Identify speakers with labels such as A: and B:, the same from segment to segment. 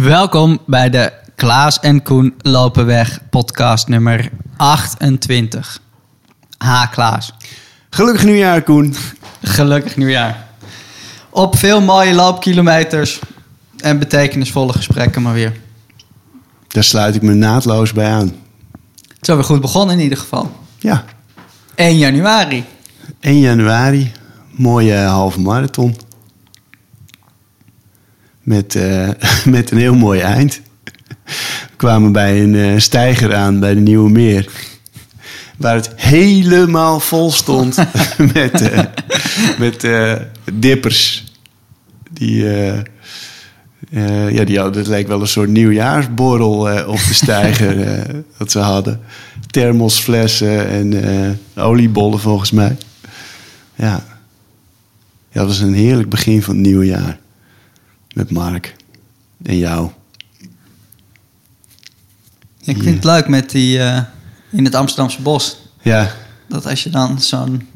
A: Welkom bij de Klaas en Koen lopen weg podcast nummer 28. Ha Klaas,
B: Gelukkig nieuwjaar, Koen.
A: gelukkig nieuwjaar. Op veel mooie loopkilometers en betekenisvolle gesprekken maar weer.
B: Daar sluit ik me naadloos bij aan.
A: Het is alweer goed begonnen in ieder geval.
B: Ja,
A: 1 januari.
B: 1 januari, mooie halve marathon. Met, eh, met een heel mooi eind. We kwamen bij een eh, steiger aan bij de Nieuwe Meer. Waar het helemaal vol stond met, eh, met dippers. Die, ja, die hadden, het leek wel een soort nieuwjaarsborrel op de steiger dat ze hadden. Thermosflessen en oliebollen volgens mij. Ja. ja, dat was een heerlijk begin van het nieuwe jaar. Met Mark en jou.
A: Ik vind het leuk met die eh, in het Amsterdamse bos.
B: Ja,
A: Dat als je dan zo'n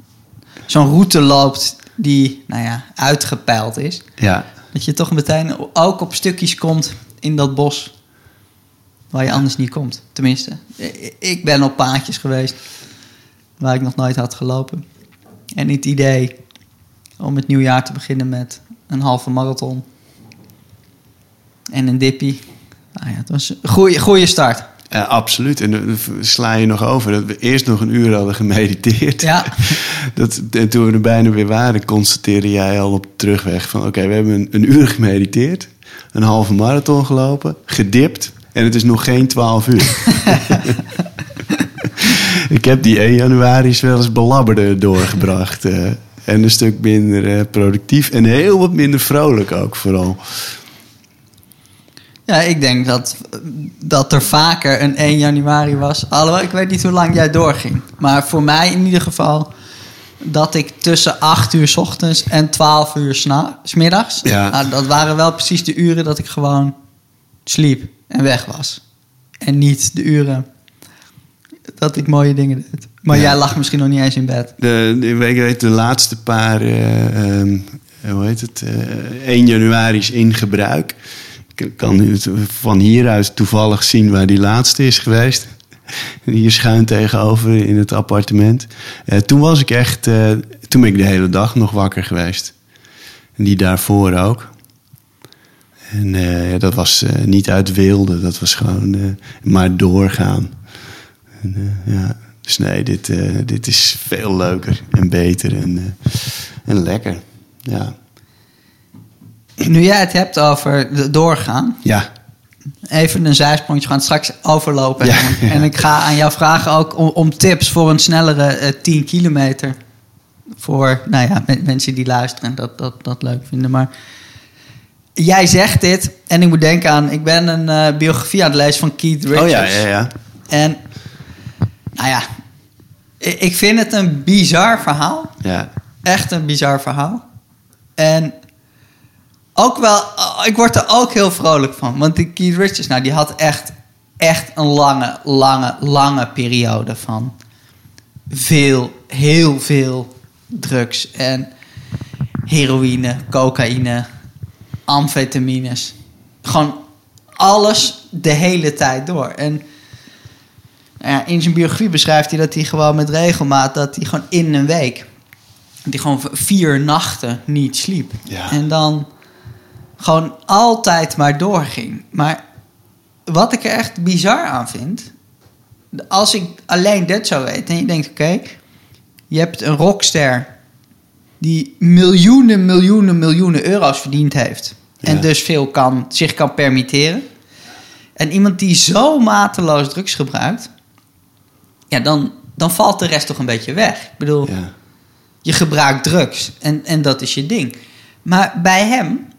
A: zo'n route loopt die, nou ja, uitgepeild is.
B: ja,
A: Dat je toch meteen ook op stukjes komt in dat bos waar je anders niet komt. Tenminste, ik ben op paadjes geweest waar ik nog nooit had gelopen. En het idee om het nieuwjaar te beginnen met een halve marathon en een dippie. Nou ja, het was een goede, goede start.
B: eh, absoluut. En dan sla je nog over dat we eerst nog een uur hadden gemediteerd.
A: Ja.
B: Dat, en toen we er bijna weer waren, constateerde jij al op de terugweg van... oké, we hebben een, een uur gemediteerd, een halve marathon gelopen, gedipt... en het is nog geen twaalf uur. ik heb die 1 januari's wel eens belabberder doorgebracht. eh, en een stuk minder eh, productief en heel wat minder vrolijk ook vooral.
A: Ja, ik denk dat, dat er vaker een 1 januari was. Alhoewel, ik weet niet hoe lang jij doorging. Maar voor mij in ieder geval dat ik tussen 8 uur 's ochtends en 12 uur 's middags.
B: Ja.
A: nou, dat waren wel precies de uren dat ik gewoon sliep en weg was. En niet de uren dat ik mooie dingen deed. Maar
B: Ja.
A: jij lag misschien nog niet eens in bed.
B: De, de, ik weet de laatste paar, eh, ehm, hoe heet het, eh 1 januari's in gebruik. Ik kan van hieruit toevallig zien waar die laatste is geweest. Hier schuin tegenover in het appartement. Eh, toen was ik echt, eh, toen ben ik de hele dag nog wakker geweest. En die daarvoor ook. En eh, dat was niet uit wilde, dat was gewoon maar doorgaan. En, ja. Dus nee, dit, dit is veel leuker en beter en, en lekker. Ja.
A: Nu jij het hebt over doorgaan.
B: Ja.
A: Even een zijsprongetje. We gaan straks overlopen.
B: Ja,
A: en,
B: ja.
A: en ik ga aan jou vragen ook om, om tips voor een snellere eh, 10 kilometer. Voor nou ja, men- mensen die luisteren en dat, dat, dat leuk vinden. Maar jij zegt dit en ik moet denken aan... Ik ben een eh, biografie aan het lezen van Keith Richards.
B: Oh ja, ja, ja.
A: En nou ja, ik ik vind het een bizar verhaal.
B: Ja,
A: Echt een bizar verhaal. En ook wel, ik word er ook heel vrolijk van. Want die Keith Richards, nou, die had echt, echt een lange, lange, lange periode van veel, heel veel drugs en heroïne, cocaïne, amfetamines. Gewoon alles de hele tijd door. En nou ja, in zijn biografie beschrijft hij dat hij gewoon met regelmaat, dat hij gewoon in een week, dat hij gewoon vier nachten niet sliep.
B: Ja.
A: En dan gewoon altijd maar doorging. Maar wat ik er echt bizar aan vind, als ik alleen dit zou weten en je denkt, oké, je hebt een rockster die miljoenen, miljoenen, miljoenen euro's verdiend heeft. En dus veel kan, zich kan permitteren. En iemand die zo mateloos drugs gebruikt, ja, dan, dan valt de rest toch een beetje weg. Ik bedoel,
B: ja.
A: je gebruikt drugs en, en dat is je ding. Maar bij hem,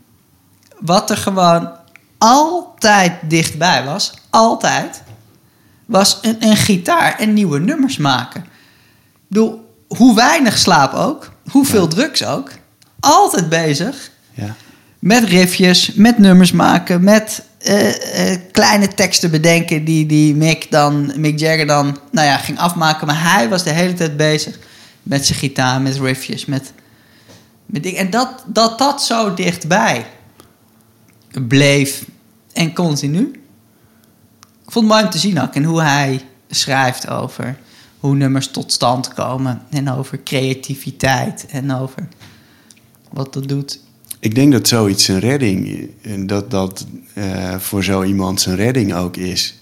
A: wat er gewoon altijd dichtbij was, altijd, was een, een gitaar en nieuwe nummers maken. Ik bedoel, hoe weinig slaap ook, hoeveel drugs ook, altijd bezig
B: ja.
A: met riffjes, met nummers maken, met eh, eh, kleine teksten bedenken die, die Mick, dan, Mick Jagger dan nou ja, ging afmaken. Maar hij was de hele tijd bezig met zijn gitaar, met riffjes, met, met dingen. En dat, dat dat zo dichtbij bleef En continu. Ik vond het te zien ook. En hoe hij schrijft over hoe nummers tot stand komen. En over creativiteit. En over wat dat doet.
B: Ik denk dat zoiets een redding, dat dat eh, voor zo iemand zijn redding ook is.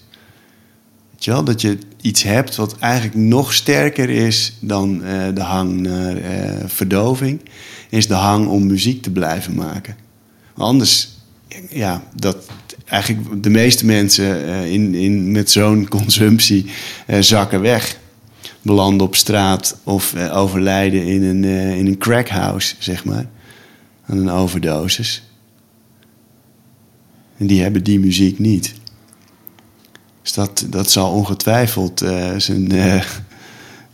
B: Weet je wel, dat je iets hebt wat eigenlijk nog sterker is dan eh, de hang naar eh, verdoving, is de hang om muziek te blijven maken. Anders, ja, dat eigenlijk de meeste mensen in, in, met zo'n consumptie zakken weg. Belanden op straat of overlijden in een, in een crackhouse, zeg maar aan een overdosis. En die hebben die muziek niet. Dus dat, dat zal ongetwijfeld zijn.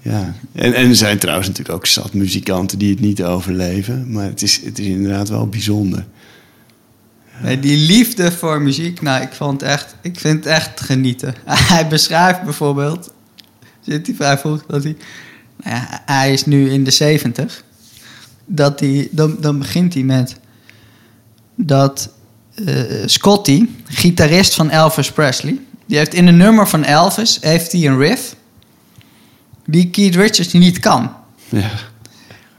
B: Ja. En, en er zijn trouwens natuurlijk ook zat muzikanten die het niet overleven. Maar het is, het is inderdaad wel bijzonder.
A: Nee, die liefde voor muziek, nou, ik, vond echt, ik vind het echt genieten. Hij beschrijft bijvoorbeeld, zit hij vrij vroeg, dat hij, nou ja, hij is nu in de zeventig dat hij, dan, dan begint hij met dat uh, Scotty, gitarist van Elvis Presley, die heeft in een nummer van Elvis heeft hij een riff die Keith Richards niet kan.
B: Ja.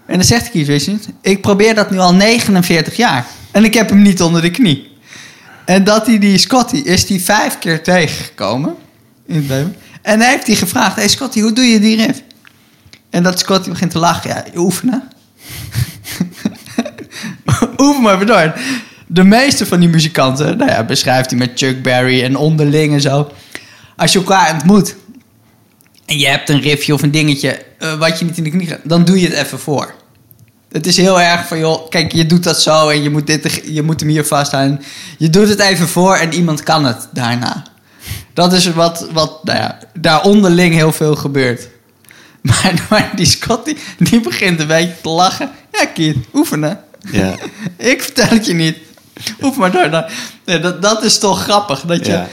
A: En dan zegt Keith Richards: Ik probeer dat nu al 49 jaar en ik heb hem niet onder de knie. En dat hij die Scotty is die vijf keer tegengekomen in En dan heeft hij gevraagd: Hey Scotty, hoe doe je die riff? En dat Scotty begint te lachen: Ja, oefenen. Oefen maar door. De meeste van die muzikanten, nou ja, beschrijft hij met Chuck Berry en onderling en zo. Als je elkaar ontmoet en je hebt een riffje of een dingetje uh, wat je niet in de knie gaat, dan doe je het even voor. Het is heel erg van, joh, kijk, je doet dat zo en je moet, dit, je moet hem hier vasthouden. Je doet het even voor en iemand kan het daarna. Dat is wat, wat nou ja, daar onderling heel veel gebeurt. Maar, maar die Scotty, die begint een beetje te lachen. Ja, kind, oefenen.
B: Ja.
A: ik vertel het je niet. Oefen maar door. Nee, dat, dat is toch grappig. Dat je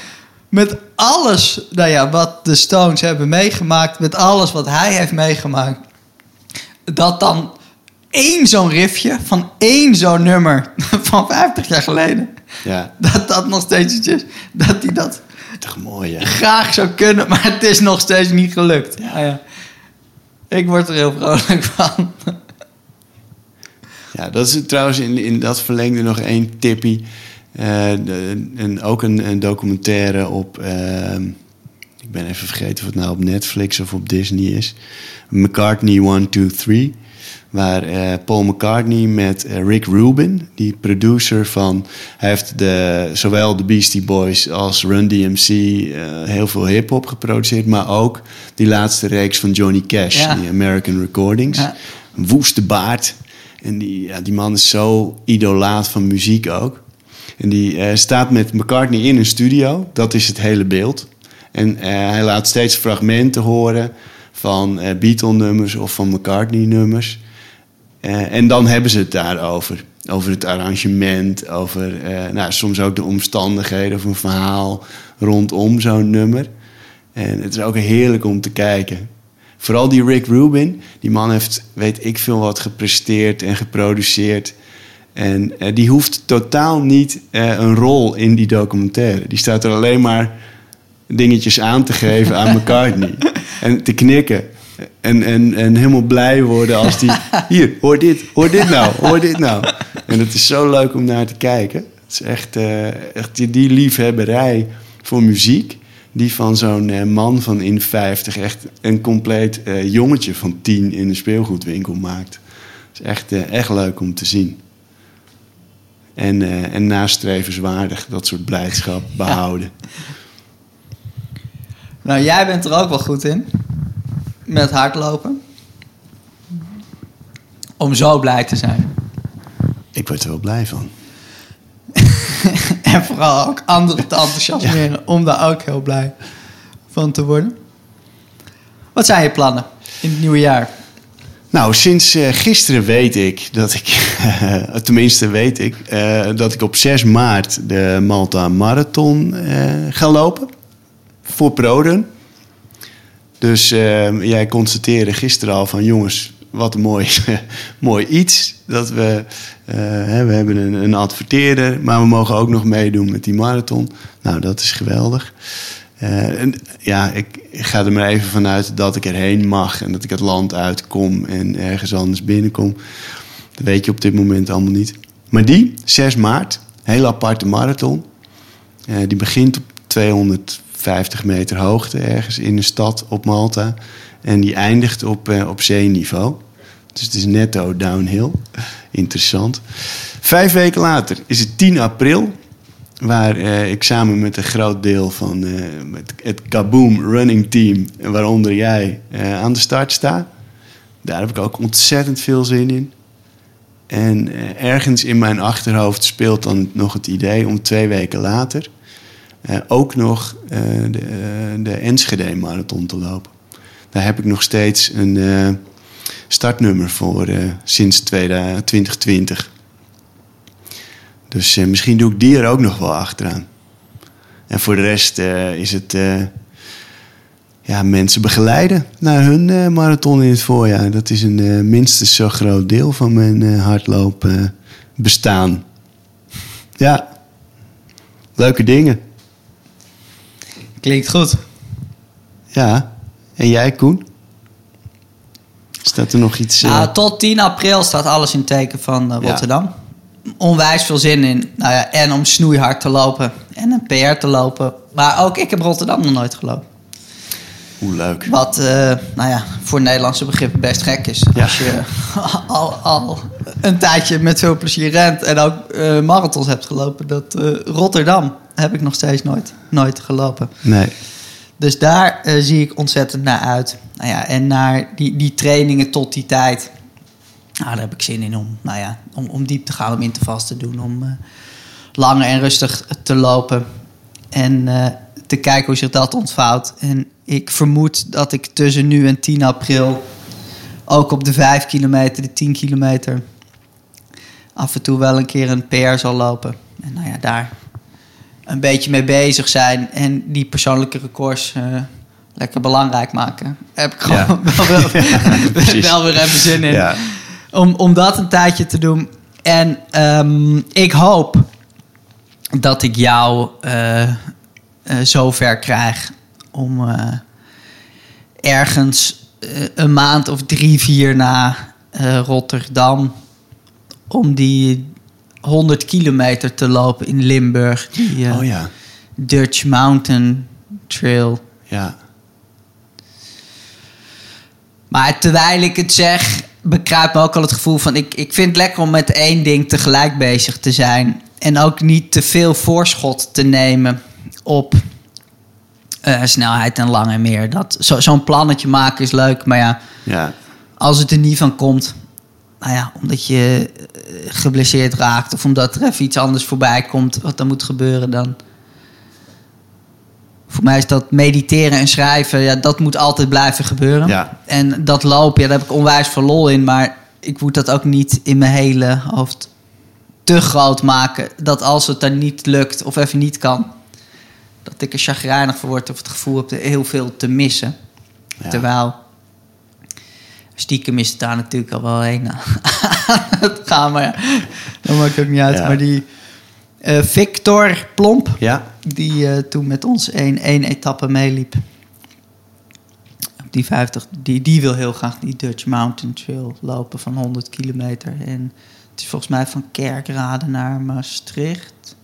A: met alles nou ja, wat de Stones hebben meegemaakt... met alles wat hij heeft meegemaakt... dat dan één zo'n riffje van één zo'n nummer van 50 jaar geleden...
B: Ja.
A: dat dat nog steeds iets is. Dat hij dat
B: toch mooi, hè?
A: graag zou kunnen... maar het is nog steeds niet gelukt. Ja, ja. Ik word er heel vrolijk van.
B: Ja, dat is trouwens in, in dat verlengde nog één tippie. Uh, en ook een, een documentaire op... Uh, ik ben even vergeten of het nou op Netflix of op Disney is. McCartney 1, 2, 3. Waar uh, Paul McCartney met uh, Rick Rubin, die producer van... Hij heeft de, zowel de Beastie Boys als Run DMC uh, heel veel hip-hop geproduceerd. Maar ook die laatste reeks van Johnny Cash, ja. die American Recordings. Ja. Een woeste baard. En die, ja, die man is zo idolaat van muziek ook. En die staat met McCartney in een studio. Dat is het hele beeld. En hij laat steeds fragmenten horen van Beatle-nummers of van McCartney-nummers. Uh, en dan hebben ze het daarover. Over het arrangement, over uh, nou, soms ook de omstandigheden of een verhaal rondom zo'n nummer. En het is ook heerlijk om te kijken. Vooral die Rick Rubin, die man heeft, weet ik veel wat, gepresteerd en geproduceerd. En uh, die hoeft totaal niet een rol in die documentaire. Die staat er alleen maar dingetjes aan te geven aan McCartney. en te knikken. En, en, en helemaal blij worden als die... Hier, hoor dit, hoor dit nou, hoor dit nou. En het is zo leuk om naar te kijken. Het is echt, uh, echt die liefhebberij voor muziek... die van zo'n uh, man van in 50 echt een compleet uh, jongetje van 10 in een speelgoedwinkel maakt. Het is echt, echt leuk om te zien. En, en nastrevenswaardig dat soort blijdschap behouden.
A: Nou, jij bent er ook wel goed in met hardlopen. Om zo blij te zijn.
B: Ik word er wel blij van.
A: en vooral ook anderen te enthousiasmeren om daar ook heel blij van te worden. Wat zijn je plannen in het nieuwe jaar?
B: Nou, sinds uh, gisteren weet ik dat ik, tenminste weet ik, uh, dat ik op 6 maart de Malta Marathon uh, ga lopen. Voor Proden. Dus uh, jij constateerde gisteren al van jongens, wat een mooi, mooi iets. Dat we, eh, hè, we hebben een, een adverteerder, maar we mogen ook nog meedoen met die marathon. Nou, dat is geweldig. Eh, en, ja, ik, ik ga er maar even vanuit dat ik erheen mag en dat ik het land uitkom en ergens anders binnenkom. Dat weet je op dit moment allemaal niet. Maar die, 6 maart, hele aparte marathon. Eh, die begint op 250 meter hoogte ergens in een stad op Malta. En die eindigt op, eh, op zeeniveau. Dus het is netto downhill. Interessant. Vijf weken later is het 10 april. Waar eh, ik samen met een groot deel van met het Kaboom Running Team, waaronder jij, aan de start sta. Daar heb ik ook ontzettend veel zin in. En ergens in mijn achterhoofd speelt dan nog het idee om twee weken later ook nog eh, de, eh, de Enschede Marathon te lopen. Daar heb ik nog steeds een eh, startnummer voor eh, sinds 2020. Dus eh, misschien doe ik die er ook nog wel achteraan. En voor de rest eh, is het eh, ja, mensen begeleiden naar hun eh, marathon in het voorjaar. Dat is een eh, minstens zo groot deel van mijn eh, hardlopen bestaan. Ja, leuke dingen.
A: Klinkt goed.
B: Ja, en jij Koen? Staat er nog iets... eh,
A: Nou, tot 10 april staat alles in teken van eh,
B: Ja.
A: Rotterdam. Onwijs veel zin in. Nou ja, en om snoeihard te lopen. En een PR te lopen. Maar ook ik heb Rotterdam nog nooit gelopen.
B: Hoe leuk.
A: Wat, eh, nou ja, voor Nederlandse begrippen best gek is.
B: Ja.
A: Als je al, al een tijdje met veel plezier rent en ook eh, marathons hebt gelopen. Dat eh, Rotterdam heb ik nog steeds nooit, nooit gelopen.
B: Nee.
A: Dus daar eh, zie ik ontzettend naar uit. Nou ja, en naar die, die trainingen tot die tijd. Nou, daar heb ik zin in om, nou ja, om, om diep te gaan, om intervals te doen. Om eh, langer en rustig te lopen. En eh, te kijken hoe zich dat ontvouwt. En ik vermoed dat ik tussen nu en 10 april... ook op de 5 kilometer, de 10 kilometer... af en toe wel een keer een PR zal lopen. En nou ja, daar een beetje mee bezig zijn en die persoonlijke records eh, lekker belangrijk maken. Heb ik gewoon wel, wel, weer even zin in.
B: Ja.
A: Om, om dat een tijdje te doen. En ehm, ik hoop dat ik jou eh, eh, zover krijg om ergens een maand of drie, vier na Rotterdam om die 100 kilometer te lopen in Limburg. Die, eh,
B: Oh ja.
A: Dutch Mountain Trail.
B: Ja.
A: Maar terwijl ik het zeg, bekruipt me ook al het gevoel van... Ik, ik vind het lekker om met één ding tegelijk bezig te zijn. En ook niet te veel voorschot te nemen op eh, snelheid en lang en meer. Dat, zo, zo'n plannetje maken is leuk, maar ja,
B: Ja.
A: als het er niet van komt... Nou ja, omdat je eh, geblesseerd raakt... of omdat er even iets anders voorbij komt wat er moet gebeuren... dan voor mij is dat mediteren en schrijven, ja, dat moet altijd blijven gebeuren.
B: Ja.
A: En dat lopen, ja, daar heb ik onwijs veel lol in. Maar ik moet dat ook niet in mijn hele hoofd te groot maken. Dat als het dan niet lukt of even niet kan, dat ik er chagrijnig voor word of het gevoel heb heel veel te missen.
B: Ja.
A: Terwijl stiekem is het daar natuurlijk al wel heen aan het gaan. Maar ja, dat maakt ook niet uit.
B: Ja.
A: Maar die eh, Victor Plomp,
B: Ja.
A: die eh, toen met ons één, één etappe meeliep. Op die 50, die, die wil heel graag die Dutch Mountain Trail lopen van 100 kilometer. En het is volgens mij van Kerkrade naar Maastricht.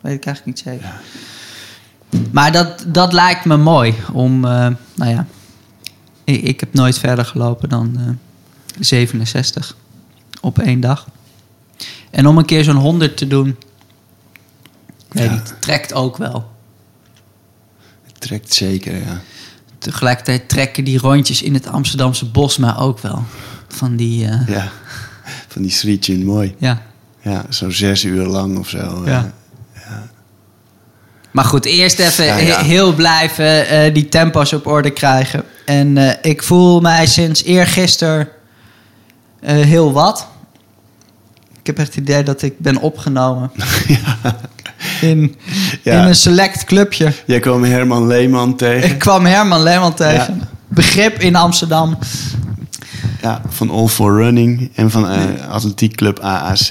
A: Weet ik eigenlijk niet zeker. Maar dat, dat lijkt me mooi om, eh, nou ja, ik, ik heb nooit verder gelopen dan eh, 67 op één dag. En om een keer zo'n 100 te doen, ik weet
B: Ja.
A: niet, trekt ook wel.
B: Het trekt zeker, ja.
A: Tegelijkertijd trekken die rondjes in het Amsterdamse bos maar ook wel. Van die, eh,
B: Ja. Van die streetje, mooi.
A: ja.
B: Ja, zo zes uur lang of zo.
A: Ja.
B: eh.
A: Maar goed, eerst even
B: Ja, ja.
A: he- heel blijven eh, die tempo's op orde krijgen. En eh, ik voel mij sinds eergisteren eh heel wat. Ik heb echt het idee dat ik ben opgenomen in,
B: Ja.
A: in een select clubje.
B: Jij kwam Herman Leeman tegen.
A: Ik kwam Herman Leeman tegen.
B: Ja.
A: Begrip in Amsterdam.
B: Ja, van All for Running en van eh atletiekclub AAC.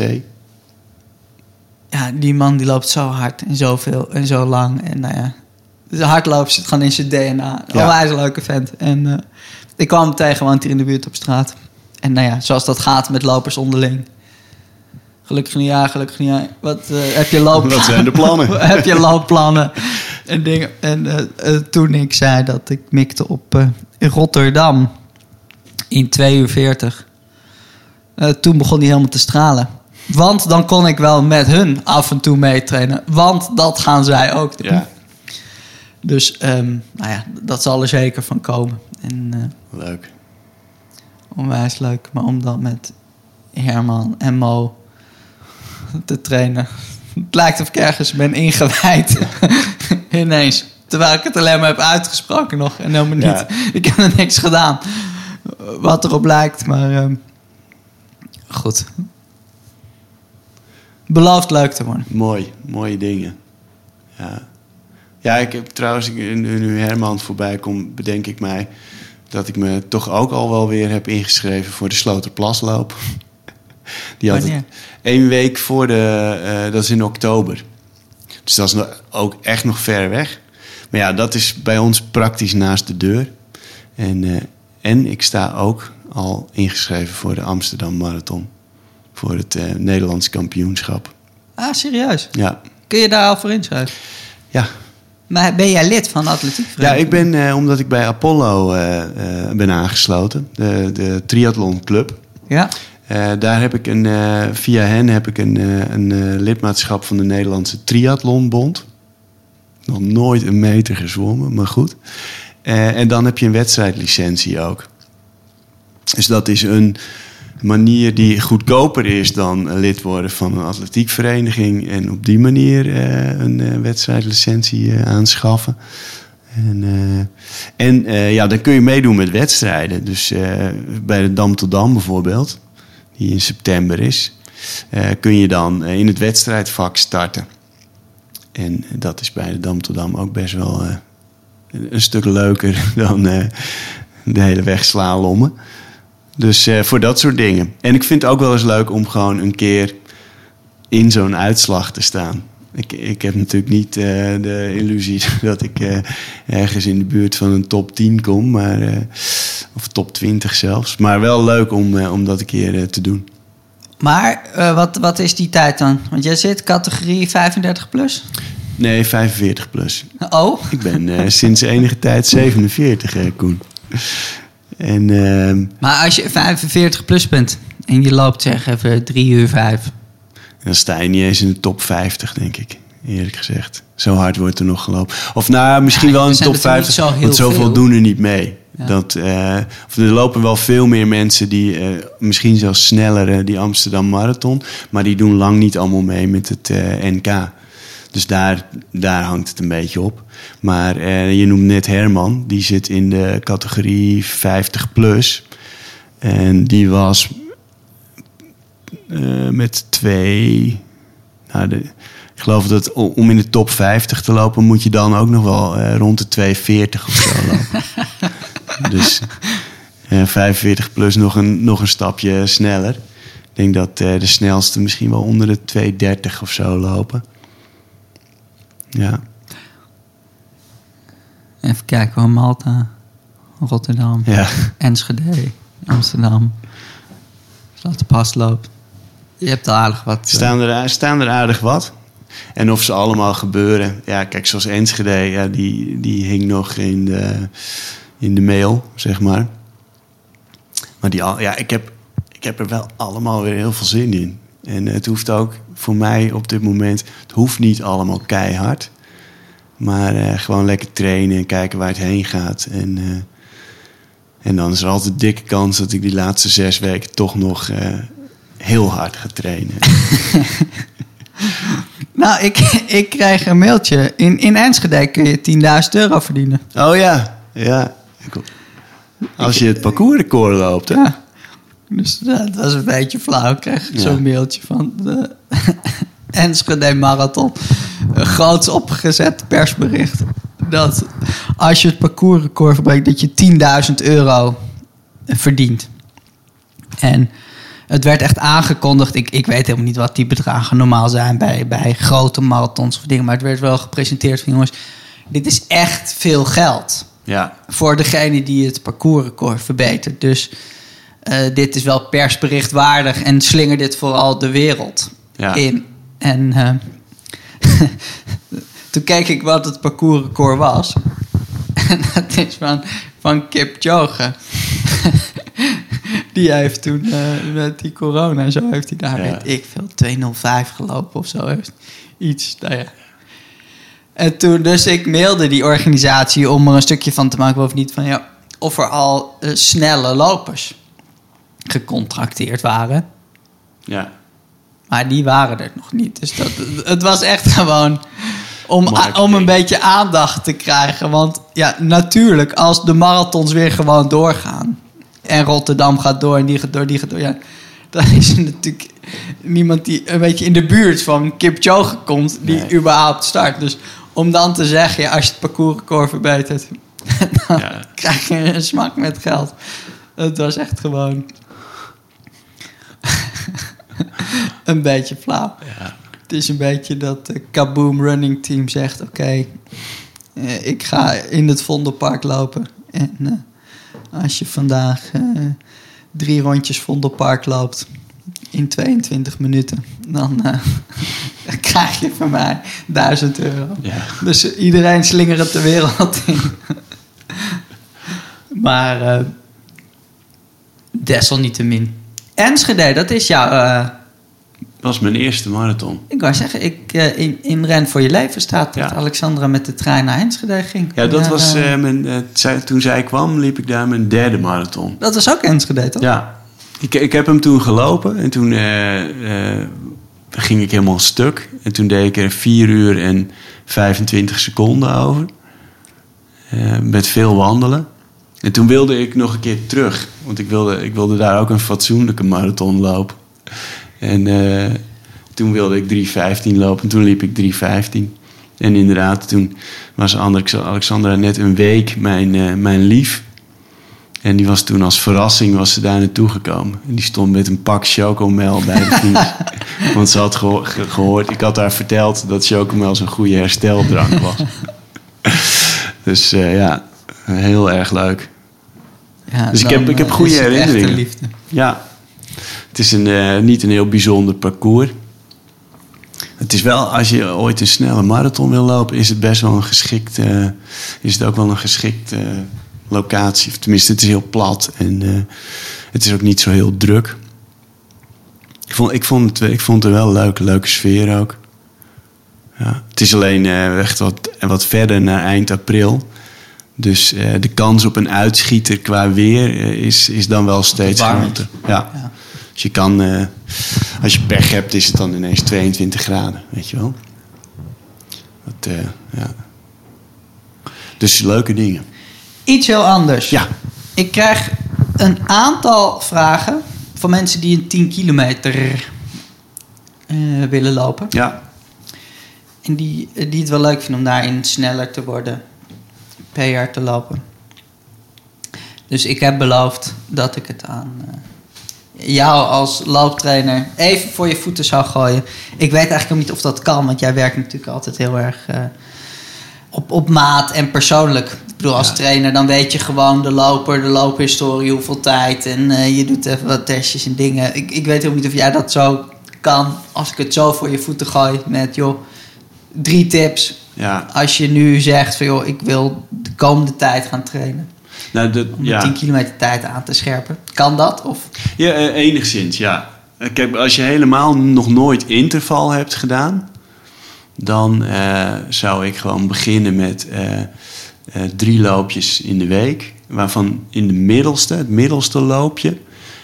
A: Ja, die man die loopt zo hard en zoveel en zo lang. En nou ja, de hardlopen zit gewoon in zijn DNA.
B: Ja.
A: Onwijs een leuke vent. En eh, ik kwam hem tegen, want hier in de buurt op straat. En nou ja, zoals dat gaat met lopers onderling. Gelukkig niet ja, gelukkig niet ja. Wat eh, heb je loop...
B: Wat zijn de plannen?
A: heb je loopplannen en dingen. En eh, toen ik zei dat ik mikte op in Rotterdam in 2 uur 40. toen begon hij helemaal te stralen. Want dan kon ik wel met hun af en toe meetrainen. Want dat gaan zij ook doen.
B: Ja,
A: Dus ehm, nou ja, dat zal er zeker van komen. En eh,
B: leuk.
A: onwijs leuk. Maar om dan met Herman en Mo te trainen. Het lijkt of ik ergens ben ingewijd. Ineens. Terwijl ik het alleen maar heb uitgesproken nog. En helemaal niet.
B: Ja.
A: Ik heb er niks gedaan. Wat erop lijkt. Maar ehm, goed. Belooft leuk te worden.
B: Mooi, mooie dingen. Ja, ja ik heb trouwens, nu Herman voorbij komt, bedenk ik mij dat ik me toch ook al wel weer heb ingeschreven voor de Sloterplasloop. Die had het één week voor de, eh, dat is in oktober. Dus dat is ook echt nog ver weg. Maar ja, dat is bij ons praktisch naast de deur. En, eh, en ik sta ook al ingeschreven voor de Amsterdam Marathon. Voor het eh, Nederlands kampioenschap.
A: Ah, serieus?
B: Ja,
A: Kun je daar al voor inschrijven?
B: ja.
A: Maar ben jij lid van de atletiek?
B: Ja, ik ben, eh, omdat ik bij Apollo eh, eh, ben aangesloten, de, de triathlonclub.
A: Ja?
B: Daar heb ik een, via hen heb ik een, een lidmaatschap van de Nederlandse Triathlonbond. Nog nooit een meter gezwommen, maar goed. En dan heb je een wedstrijdlicentie ook. Dus dat is een manier die goedkoper is dan lid worden van een atletiekvereniging. En op die manier eh, een eh, wedstrijdlicentie eh, aanschaffen. En, eh, en eh, ja, dan kun je meedoen met wedstrijden. Dus eh, bij de Dam tot Dam bijvoorbeeld, die in september is, eh, kun je dan eh, in het wedstrijdvak starten. En dat is bij de Dam tot Dam ook best wel eh, een stuk leuker dan eh, de hele weg slalommen. Dus eh, voor dat soort dingen. En ik vind het ook wel eens leuk om gewoon een keer in zo'n uitslag te staan. Ik, ik heb natuurlijk niet eh, de illusie dat ik eh, ergens in de buurt van een top 10 kom, maar, of top 20 zelfs. Maar wel leuk om, om dat een keer te doen.
A: Maar wat, wat is die tijd dan? Want jij zit categorie 35 plus.
B: Nee, 45 plus.
A: Oh,
B: Ik ben sinds enige tijd 47, eh, Koen. En ehm,
A: maar als je 45 plus bent en je loopt zeg even 3 uur 5.
B: dan sta je niet eens in de top 50, denk ik. Eerlijk gezegd. Zo hard wordt er nog gelopen. Of nou, misschien
A: Ja,
B: wel in de top
A: natuurlijk
B: 50.
A: niet zo heel
B: want zoveel
A: veel.
B: doen er niet mee.
A: Ja.
B: Dat, eh, of er lopen wel veel meer mensen die, eh, misschien zelfs sneller, die Amsterdam Marathon. Maar die doen lang niet allemaal mee met het eh, NK. Dus daar, daar hangt het een beetje op. Maar eh, je noemt net Herman. Die zit in de categorie 50 plus. En die was eh, met twee. Nou, de, ik geloof dat om in de top 50 te lopen, moet je dan ook nog wel eh, rond de 240 of zo lopen. dus eh, 45 plus nog een, nog een stapje sneller. Ik denk dat de snelste misschien wel onder de 230 of zo lopen. Ja,
A: Even kijken hoor, Malta, Rotterdam,
B: ja.
A: Enschede, Amsterdam. Zoals de pas loopt. Je hebt al aardig wat. eh,
B: Staan er, staan er aardig wat. En of ze allemaal gebeuren. Ja, kijk, zoals Enschede, ja, die, die hing nog in de, in de mail, zeg maar. Maar die, ja, ik, heb, ik heb er wel allemaal weer heel veel zin in. En het hoeft ook voor mij op dit moment... Het hoeft niet allemaal keihard. Maar eh, gewoon lekker trainen en kijken waar het heen gaat. En, eh, en dan is er altijd een dikke kans dat ik die laatste zes weken toch nog eh, heel hard ga trainen.
A: Nou, ik, ik krijg een mailtje. In, in Enschede kun je 10.000 euro verdienen.
B: Oh ja, ja. Als je het parcoursrecord loopt, hè?
A: Ja. Dus dat was een beetje flauw. Ik kreeg
B: Ja.
A: zo'n mailtje van de Enschede Marathon. Een groots opgezet persbericht. Dat als je het parcoursrecord verbreekt, dat je 10.000 euro verdient. En het werd echt aangekondigd. Ik, ik weet helemaal niet wat die bedragen normaal zijn bij, bij grote marathons of dingen. Maar het werd wel gepresenteerd van jongens, dit is echt veel geld.
B: Ja,
A: Voor degene die het parcoursrecord verbetert. Dus dit is wel persberichtwaardig en slinger dit vooral de wereld
B: Ja.
A: in. En eh, toen keek ik wat het parcoursrecord was. En dat is van, van Kip Joge. Die heeft toen eh, met die corona en zo heeft hij daar,
B: Ja.
A: weet ik veel, 205 gelopen of zo. Heeft Iets, nou ja. En toen, dus ik mailde die organisatie om er een stukje van te maken. Of niet van ja, of er al eh, snelle lopers gecontracteerd waren.
B: ja.
A: Maar die waren er nog niet. Dus dat, het was echt gewoon om, om een beetje aandacht te krijgen. Want ja, natuurlijk, als de marathons weer gewoon doorgaan. En Rotterdam gaat door en die gaat door, die gaat door. Ja, dan is er natuurlijk niemand die een beetje in de buurt van Kipchoge komt. Die
B: Nee.
A: überhaupt start. Dus om dan te zeggen, ja, als je het parcoursrecord verbetert. dan
B: Ja.
A: krijg je een smak met geld. Het was echt gewoon... een beetje flauw.
B: Ja.
A: Het is een beetje dat de Kaboom Running Team zegt... oké, eh, ik ga in het Vondelpark lopen. En eh, als je vandaag eh, drie rondjes Vondelpark loopt... in 22 minuten, dan eh, krijg je van mij 1000 euro.
B: Ja.
A: Dus iedereen slingert de wereld in. maar eh, desalniettemin. Enschede, dat is jouw...
B: Dat was mijn eerste marathon.
A: ik wou zeggen, ik, eh, in, in Ren voor je leven staat dat
B: Ja.
A: Alexandra met de trein naar Enschede ging.
B: Ja, dat
A: Ja,
B: was
A: eh,
B: mijn, eh, toen zij kwam, liep ik daar mijn derde marathon.
A: dat was ook Enschede, toch?
B: Ja, ik, ik heb hem toen gelopen en toen ging ik helemaal stuk. En toen deed ik er 4 uur en 25 seconden over. Met veel wandelen. En toen wilde ik nog een keer terug. Want ik wilde, ik wilde daar ook een fatsoenlijke marathon lopen. En eh, toen wilde ik 3.15 lopen. En toen liep ik 3.15. En inderdaad, toen was Alex- Alexandra net een week mijn, eh, mijn lief. En die was toen als verrassing was ze daar naartoe gekomen. En die stond met een pak chocomel bij de finish. Want ze had geho- ge- gehoord, ik had haar verteld dat chocomel zo'n goede hersteldrank was. dus eh, ja, heel erg leuk.
A: Ja,
B: Dus ik heb- ik heb goede
A: het echte
B: herinneringen.
A: liefde.
B: Ja, het is een, eh, niet een heel bijzonder parcours. Het is wel, als je ooit een snelle marathon wil lopen, is het best wel een geschikt, eh, is het ook wel een geschikt eh, locatie. Of tenminste, het is heel plat en het is ook niet zo heel druk. Ik vond, ik vond, het, ik vond het er wel een leuke, leuke sfeer ook. Ja, het is alleen echt wat, wat verder naar eind april. Dus de kans op een uitschieter qua weer is, is dan wel steeds groter. Ja.
A: Ja.
B: Dus je kan, eh, als je pech hebt, is het dan ineens 22 graden, weet je wel. Dat, eh, ja. Dus leuke dingen.
A: Iets heel anders.
B: Ja.
A: Ik krijg een aantal vragen van mensen die een 10 kilometer eh, willen lopen.
B: Ja,
A: En die, die het wel leuk vinden om daarin sneller te worden. Per jaar te lopen. Dus ik heb beloofd dat ik het aan jou als looptrainer even voor je voeten zou gooien. Ik weet eigenlijk ook niet of dat kan, want jij werkt natuurlijk altijd heel erg eh, op, op maat en persoonlijk. Ik bedoel, als
B: Ja.
A: trainer dan weet je gewoon de loper, de loophistorie, hoeveel tijd. En eh, je doet even wat testjes en dingen. Ik, ik weet helemaal niet of jij dat zo kan. Als ik het zo voor je voeten gooi met, joh, drie tips.
B: ja.
A: Als je nu zegt van, joh, ik wil de komende tijd gaan trainen.
B: Nou,
A: Om de
B: ja.
A: 10 kilometer tijd aan te scherpen. Kan dat? Of
B: ja eh, enigszins, ja. Kijk, als je helemaal nog nooit interval hebt gedaan, dan eh, zou ik gewoon beginnen met eh, drie loopjes in de week. Waarvan in de middelste, het middelste loopje,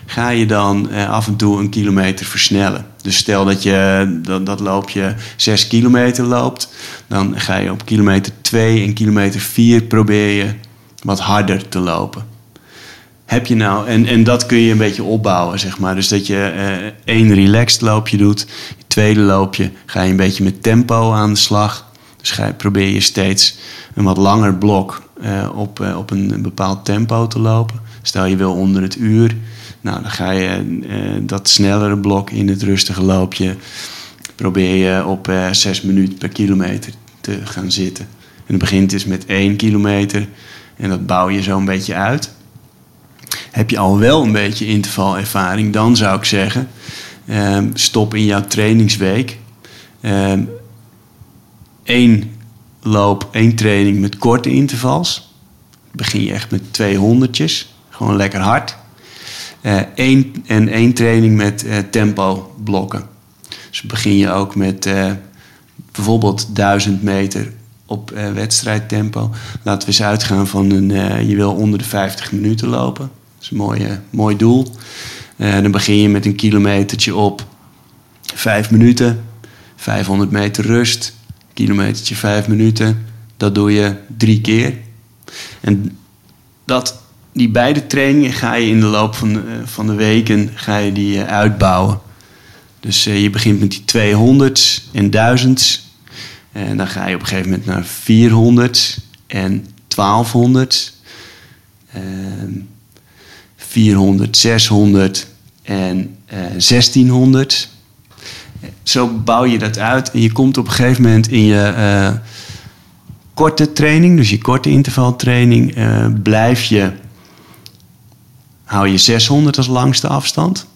B: ga je dan af en toe een kilometer versnellen. Dus stel dat je dat, dat loopje 6 kilometer loopt, dan ga je op kilometer 2 en kilometer 4 probeer je wat harder te lopen. Heb je nou, en, en dat kun je een beetje opbouwen, zeg maar. Dus dat je eh, één relaxed loopje doet. Je tweede loopje ga je een beetje met tempo aan de slag. Dus ga probeer je steeds een wat langer blok eh, op, eh, op een, bepaald tempo te lopen. Stel je wil onder het uur, Nou, dan ga je dat snellere blok in het rustige loopje. Probeer je op 6 minuten per kilometer te gaan zitten. En het begint dus met 1 kilometer. En dat bouw je zo een beetje uit. Heb je al wel een beetje intervalervaring, dan zou ik zeggen: ehm, stop in jouw trainingsweek. Ehm één loop, één training met korte intervals. Begin je echt met 200'tjes, gewoon lekker hard. Eh één, en één training met eh, tempo blokken. Dus begin je ook met eh, bijvoorbeeld 1000 meter op eh, wedstrijdtempo. Laten we eens uitgaan van een, eh, je wil onder de 50 minuten lopen. Dat is een mooi, eh, mooi doel. Dan begin je met een kilometertje op 5 minuten. 500 meter rust. Kilometertje 5 minuten. Dat doe je drie keer. En dat, die beide trainingen ga je in de loop van de, van de weken ga je die uitbouwen. Dus je begint met die 200's en 1000's. En dan ga je op een gegeven moment naar 400's en 1200's. Ehm, 400, 600 en eh 1600. Zo bouw je dat uit en je komt op een gegeven moment in je eh, korte training, dus je korte intervaltraining, eh, blijf je, hou je 600 als langste afstand.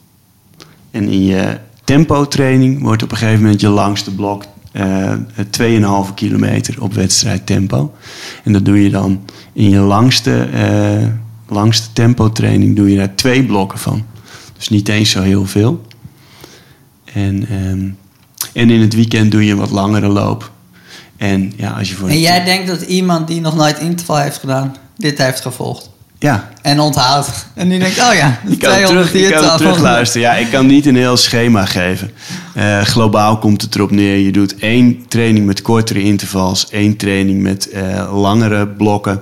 B: En in je tempo training wordt op een gegeven moment je langste blok eh 2,5 kilometer op wedstrijdtempo. En dat doe je dan in je langste, eh langste tempo training doe je daar twee blokken van. Dus niet eens zo heel veel. En, ehm, en in het weekend doe je een wat langere loop. En ja, als je voor
A: En jij denkt dat iemand die nog nooit interval heeft gedaan, dit heeft gevolgd.
B: Ja,
A: En onthoudt. En die denkt, oh ja,
B: ik kan, het
A: 200
B: terug, kan terugluisteren. Ja, ik kan niet een heel schema geven. Eh, globaal komt het erop neer. Je doet één training met kortere intervals. één training met eh, langere blokken.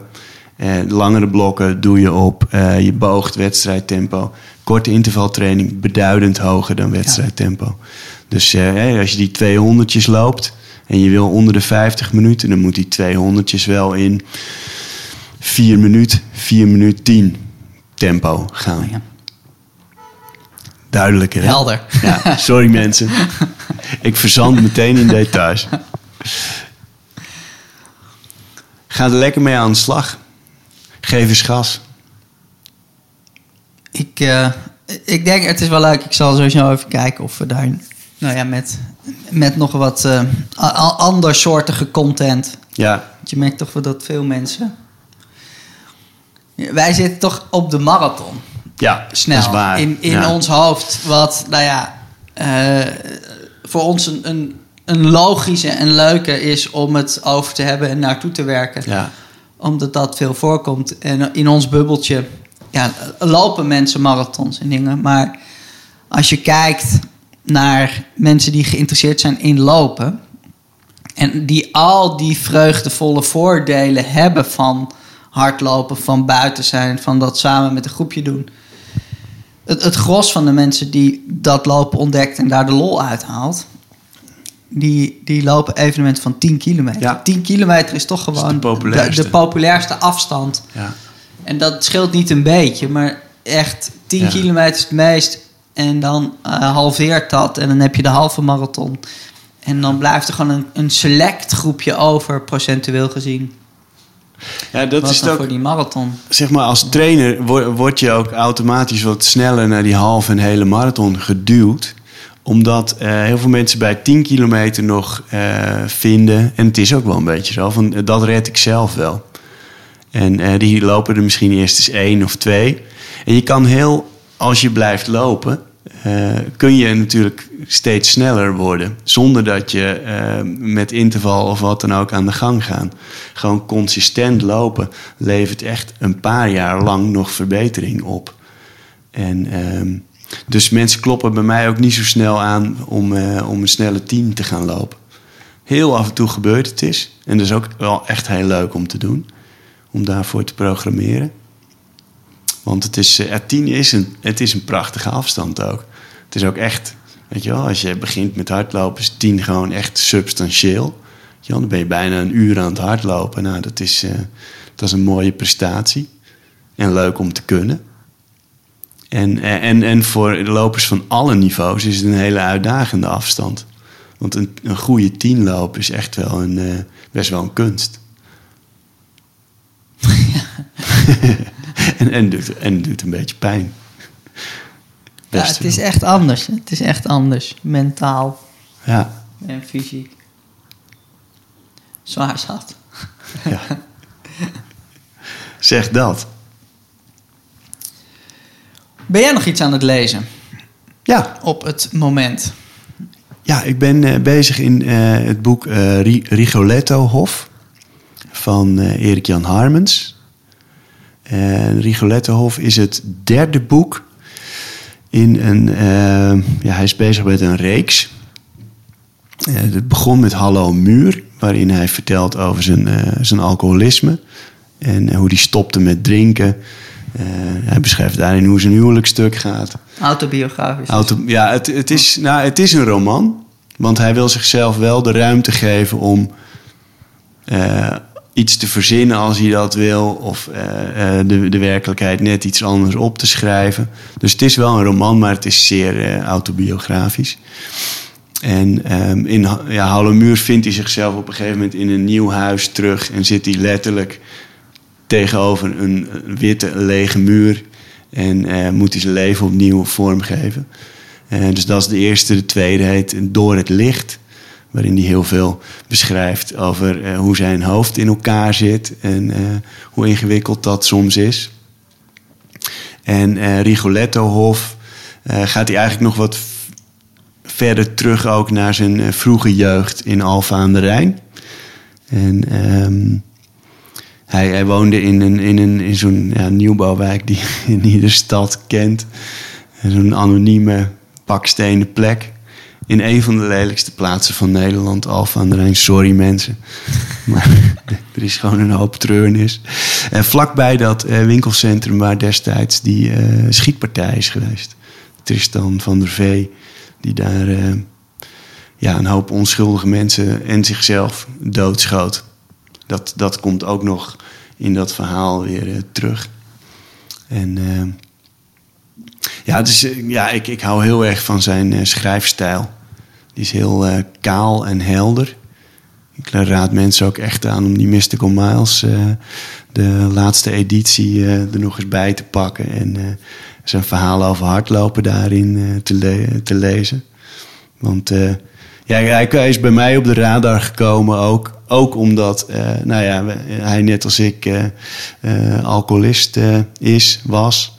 B: Eh, langere blokken doe je op eh, je boogt wedstrijdtempo. Korte intervaltraining beduidend hoger dan wedstrijdtempo. Dus eh, hè, als je die 200'tjes loopt en je wil onder de 50 minuten... dan moet die 200'tjes wel in 4 minuut, 4 minuut 10 tempo gaan.
A: Ja.
B: Duidelijker, hè?
A: Helder.
B: Ja, sorry mensen. Ik verzand meteen in details. Ga er lekker mee aan de slag. Geef eens gas.
A: Ik, eh, ik denk, het is wel leuk. Ik zal sowieso even kijken of we daar nou ja, met, met nog wat eh, a- a- andersoortige content.
B: Ja,
A: Want je merkt toch wel dat veel mensen. Wij zitten toch op de marathon.
B: ja
A: Snel.
B: dat is waar.
A: In, in
B: Ja.
A: ons hoofd. Wat, nou ja, eh, voor ons een, een, een logische en leuke is om het over te hebben en naartoe te werken.
B: Ja,
A: Omdat dat veel voorkomt. En in ons bubbeltje ja, lopen mensen marathons en dingen. Maar als je kijkt naar mensen die geïnteresseerd zijn in lopen. En die al die vreugdevolle voordelen hebben van hardlopen, van buiten zijn, van dat samen met een groepje doen. Het, het gros van de mensen die dat lopen ontdekt en daar de lol uithaalt, die, die lopen evenementen van 10 kilometer.
B: Ja.
A: 10 kilometer is toch gewoon
B: de populairste.
A: de populairste afstand.
B: ja.
A: En dat scheelt niet een beetje, maar echt 10
B: Ja.
A: kilometer is het meest. En dan eh, halveert dat en dan heb je de halve marathon. En dan blijft er gewoon een, een select groepje over, procentueel gezien.
B: Ja dat
A: wat
B: is
A: dan
B: ook.
A: voor die marathon.
B: Zeg maar, als trainer wo- word je ook automatisch wat sneller naar die halve en hele marathon geduwd. Omdat eh, heel veel mensen bij 10 kilometer nog eh, vinden, en het is ook wel een beetje zo, van eh, dat red ik zelf wel. En die lopen er misschien eerst eens één of twee. En je kan heel, als je blijft lopen, eh, kun je natuurlijk steeds sneller worden. Zonder dat je eh, met interval of wat dan ook aan de gang gaat. Gewoon consistent lopen levert echt een paar jaar lang nog verbetering op. En ehm, dus mensen kloppen bij mij ook niet zo snel aan om, eh, om een snelle 10 te gaan lopen. Heel af en toe gebeurt het is. En dat is ook wel echt heel leuk om te doen. Om daarvoor te programmeren. Want het is, eh, 10 is een, het is een prachtige afstand ook. Het is ook echt, weet je wel, als je begint met hardlopen is 10 gewoon echt substantieel. Je dan ben je bijna een uur aan het hardlopen. Nou, dat is, eh, dat is een mooie prestatie. En leuk om te kunnen. En, en, en voor lopers van alle niveaus is het een hele uitdagende afstand. Want een, een goede tienloop is echt wel een, eh, best wel een kunst. en, en, doet, en doet een beetje pijn.
A: Ja, het is echt anders. Het is echt anders. Mentaal
B: Ja,
A: en fysiek. Zwaar zat.
B: ja. zeg dat.
A: Ben jij nog iets aan het lezen
B: Ja,
A: op het moment?
B: Ja, ik ben eh, bezig in eh, het boek Ri- Rigoletto Hof van eh, Erik-Jan Harmens. En Rigoletto Hof is het derde boek in een... eh, ja, hij is bezig met een reeks. Eh, het begon met Hallo Muur, waarin hij vertelt over zijn, eh, zijn alcoholisme. En eh, hoe hij stopte met drinken. Eh, hij beschrijft daarin hoe zijn huwelijksstuk gaat.
A: Autobiografisch.
B: Auto, ja, het, het, is, nou, het is een roman. Want hij wil zichzelf wel de ruimte geven om eh, iets te verzinnen als hij dat wil. Of eh, eh, de, de werkelijkheid net iets anders op te schrijven. Dus het is wel een roman, maar het is zeer eh, autobiografisch. En ehm, in ja, Hallemuur vindt hij zichzelf op een gegeven moment in een nieuw huis terug. En zit hij letterlijk tegenover een, witte lege muur. En moet hij zijn leven opnieuw vormgeven. Dus dat is de eerste. De tweede heet Door het Licht. Waarin hij heel veel beschrijft over eh, hoe zijn hoofd in elkaar zit. En eh, hoe ingewikkeld dat soms is. En eh Rigoletto Hof eh, gaat hij eigenlijk nog wat verder terug ook naar zijn vroege jeugd in Alfa aan de Rijn. En ehm, hij, hij woonde in, een, in, een, in zo'n ja, nieuwbouwwijk die in iedere stad kent. Zo'n anonieme bakstenen plek. In een van de lelijkste plaatsen van Nederland, Alphen aan de Rijn. Sorry mensen. Maar er is gewoon een hoop treurnis. En vlakbij dat eh, winkelcentrum waar destijds die eh, schietpartij is geweest. Tristan van der Vee, die daar eh, ja, een hoop onschuldige mensen en zichzelf doodschoot. Dat, dat komt ook nog in dat verhaal weer terug. En ja, dus, ja ik, ik hou heel erg van zijn schrijfstijl. Die is heel eh, kaal en helder. Ik raad mensen ook echt aan om die Mystical Miles, eh, de laatste editie, eh, er nog eens bij te pakken. En zijn verhaal over hardlopen daarin te, te lezen. Want ja, hij, is bij mij op de radar gekomen ook. Ook omdat nou ja, hij net als ik alcoholist is, was.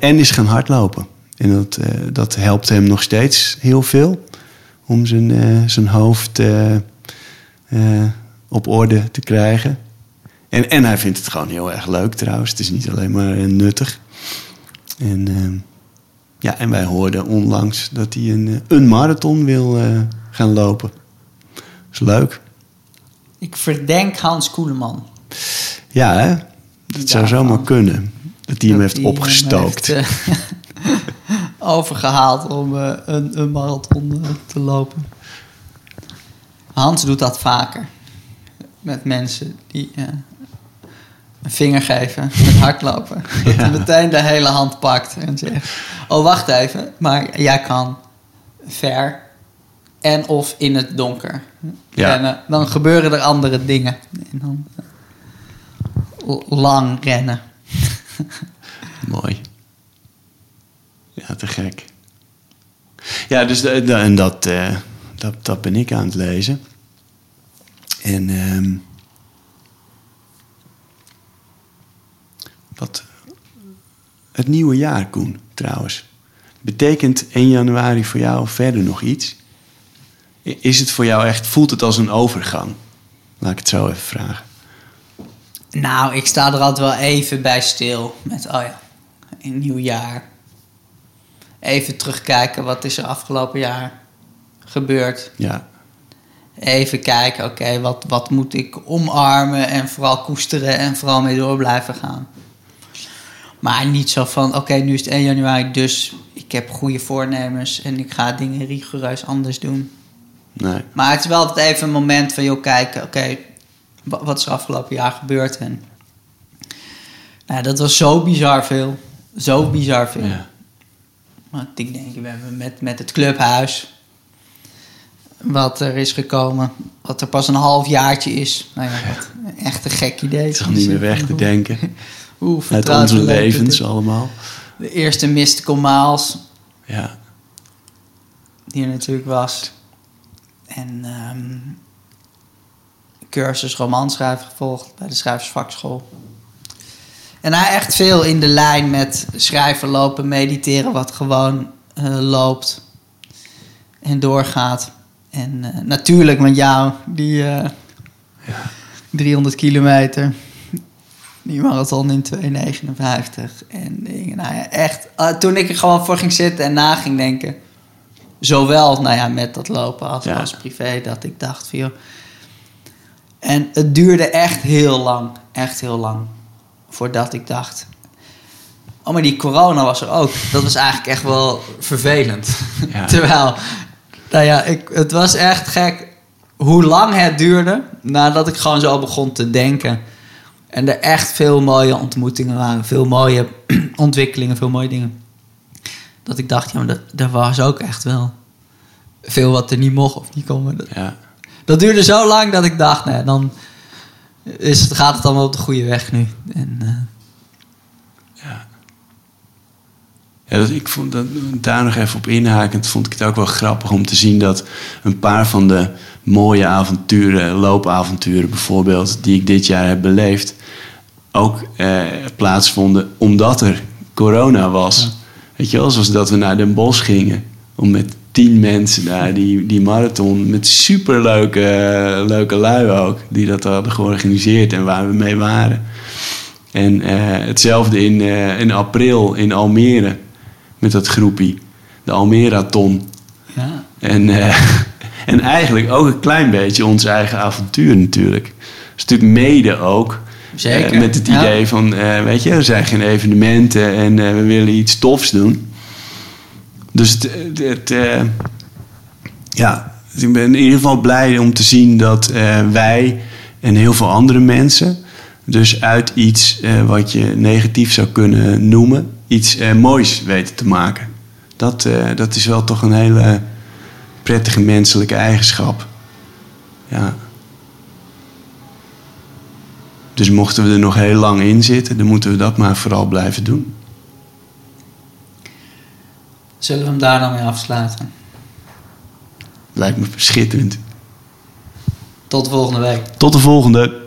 B: en is gaan hardlopen. En dat, dat helpt hem nog steeds heel veel. Om zijn, eh, zijn hoofd eh, eh, op orde te krijgen. En, en hij vindt het gewoon heel erg leuk trouwens. Het is niet alleen maar nuttig. En, ja, en wij hoorden onlangs dat hij een, een marathon wil gaan lopen. Dat is leuk.
A: Ik verdenk Hans Koeleman.
B: Ja, hè? Dat zou zomaar kunnen. Dat hij hem heeft opgestookt.
A: heeft, overgehaald om eh, een, een marathon eh, te lopen. Hans doet dat vaker. Met mensen die eh, een vinger geven met hardlopen. Dat hij meteen de hele hand pakt en zegt... Oh, wacht even, maar jij kan ver en of in het donker
B: Ja.
A: rennen. Dan gebeuren er andere dingen. En dan lang rennen.
B: Mooi. Ja, te gek. Ja, dus en dat, eh, dat, dat ben ik aan het lezen. En ehm, wat het nieuwe jaar, Koen, trouwens. Betekent 1 januari voor jou verder nog iets? Is het voor jou echt, voelt het als een overgang? Laat ik het zo even vragen.
A: Nou, ik sta er altijd wel even bij stil. Met, oh ja, een nieuw jaar. Even terugkijken, wat is er afgelopen jaar gebeurd?
B: Ja,
A: Even kijken, oké, wat, wat moet ik omarmen en vooral koesteren en vooral mee door blijven gaan. Maar niet zo van, oké, nu is het 1 januari, dus ik heb goede voornemens en ik ga dingen rigoureus anders doen.
B: nee.
A: Maar het is wel altijd even een moment van, joh, kijken, oké, wa- wat is er afgelopen jaar gebeurd? En nou, dat was zo bizar veel. zo bizar veel.
B: Ja.
A: Want ik denk, we hebben met, met het clubhuis... wat er is gekomen... wat er pas een half jaartje is. Nou ja, wat echt een gek idee.
B: Het is al niet meer weg te denken.
A: Hoe
B: Uit onze levens allemaal.
A: De eerste Mystical Miles...
B: Ja.
A: die er natuurlijk was. En ehm cursus romanschrijven gevolgd bij de schrijversvakschool. En hij echt veel in de lijn met schrijven, lopen, mediteren, wat gewoon eh, loopt en doorgaat. En eh, natuurlijk met jou, die eh, 300 kilometer, die marathon in 2,59. En dingen, nou ja, echt, toen ik er gewoon voor ging zitten en na ging denken, zowel nou ja, met dat lopen als,
B: Ja.
A: als privé, dat ik dacht van joh. En het duurde echt heel lang, echt heel lang, voordat ik dacht, oh maar die corona was er ook. Dat was eigenlijk echt wel vervelend.
B: Ja.
A: Terwijl, nou ja, ik, het was echt gek hoe lang het duurde nadat ik gewoon zo begon te denken. En er echt veel mooie ontmoetingen waren, veel mooie ontwikkelingen, veel mooie dingen. Dat ik dacht, ja, maar dat, er was ook echt wel veel wat er niet mocht of niet kon. Dat,
B: Ja.
A: dat duurde zo lang dat ik dacht, nee, dan is het, gaat het allemaal op de goede weg nu. En, eh,
B: Ja, dat, ik vond dat, daar nog even op inhakend, vond ik het ook wel grappig om te zien dat een paar van de mooie avonturen, loopavonturen bijvoorbeeld, die ik dit jaar heb beleefd, ook eh, plaatsvonden omdat er corona was. Weet je wel, zoals dat we naar Den Bosch gingen om met tien mensen daar die, die marathon met superleuke leuke lui ook, die dat hadden georganiseerd en waar we mee waren. En eh, hetzelfde in, eh, in april in Almere met dat groepie, de Almeraton.
A: ja.
B: En, eh, en eigenlijk ook een klein beetje ons eigen avontuur natuurlijk. Een stuk mede ook.
A: Zeker,
B: met het
A: ja.
B: idee van, weet je, er zijn geen evenementen en we willen iets tofs doen. Dus het, het, eh, ja, ik ben in ieder geval blij om te zien dat eh, wij en heel veel andere mensen... dus uit iets eh, wat je negatief zou kunnen noemen... iets moois weten te maken. Dat, dat is wel toch een hele prettige menselijke eigenschap. Ja. Dus mochten we er nog heel lang in zitten... dan moeten we dat maar vooral blijven doen.
A: Zullen we hem daar dan mee afsluiten?
B: Lijkt me schitterend.
A: Tot de volgende week.
B: Tot de volgende.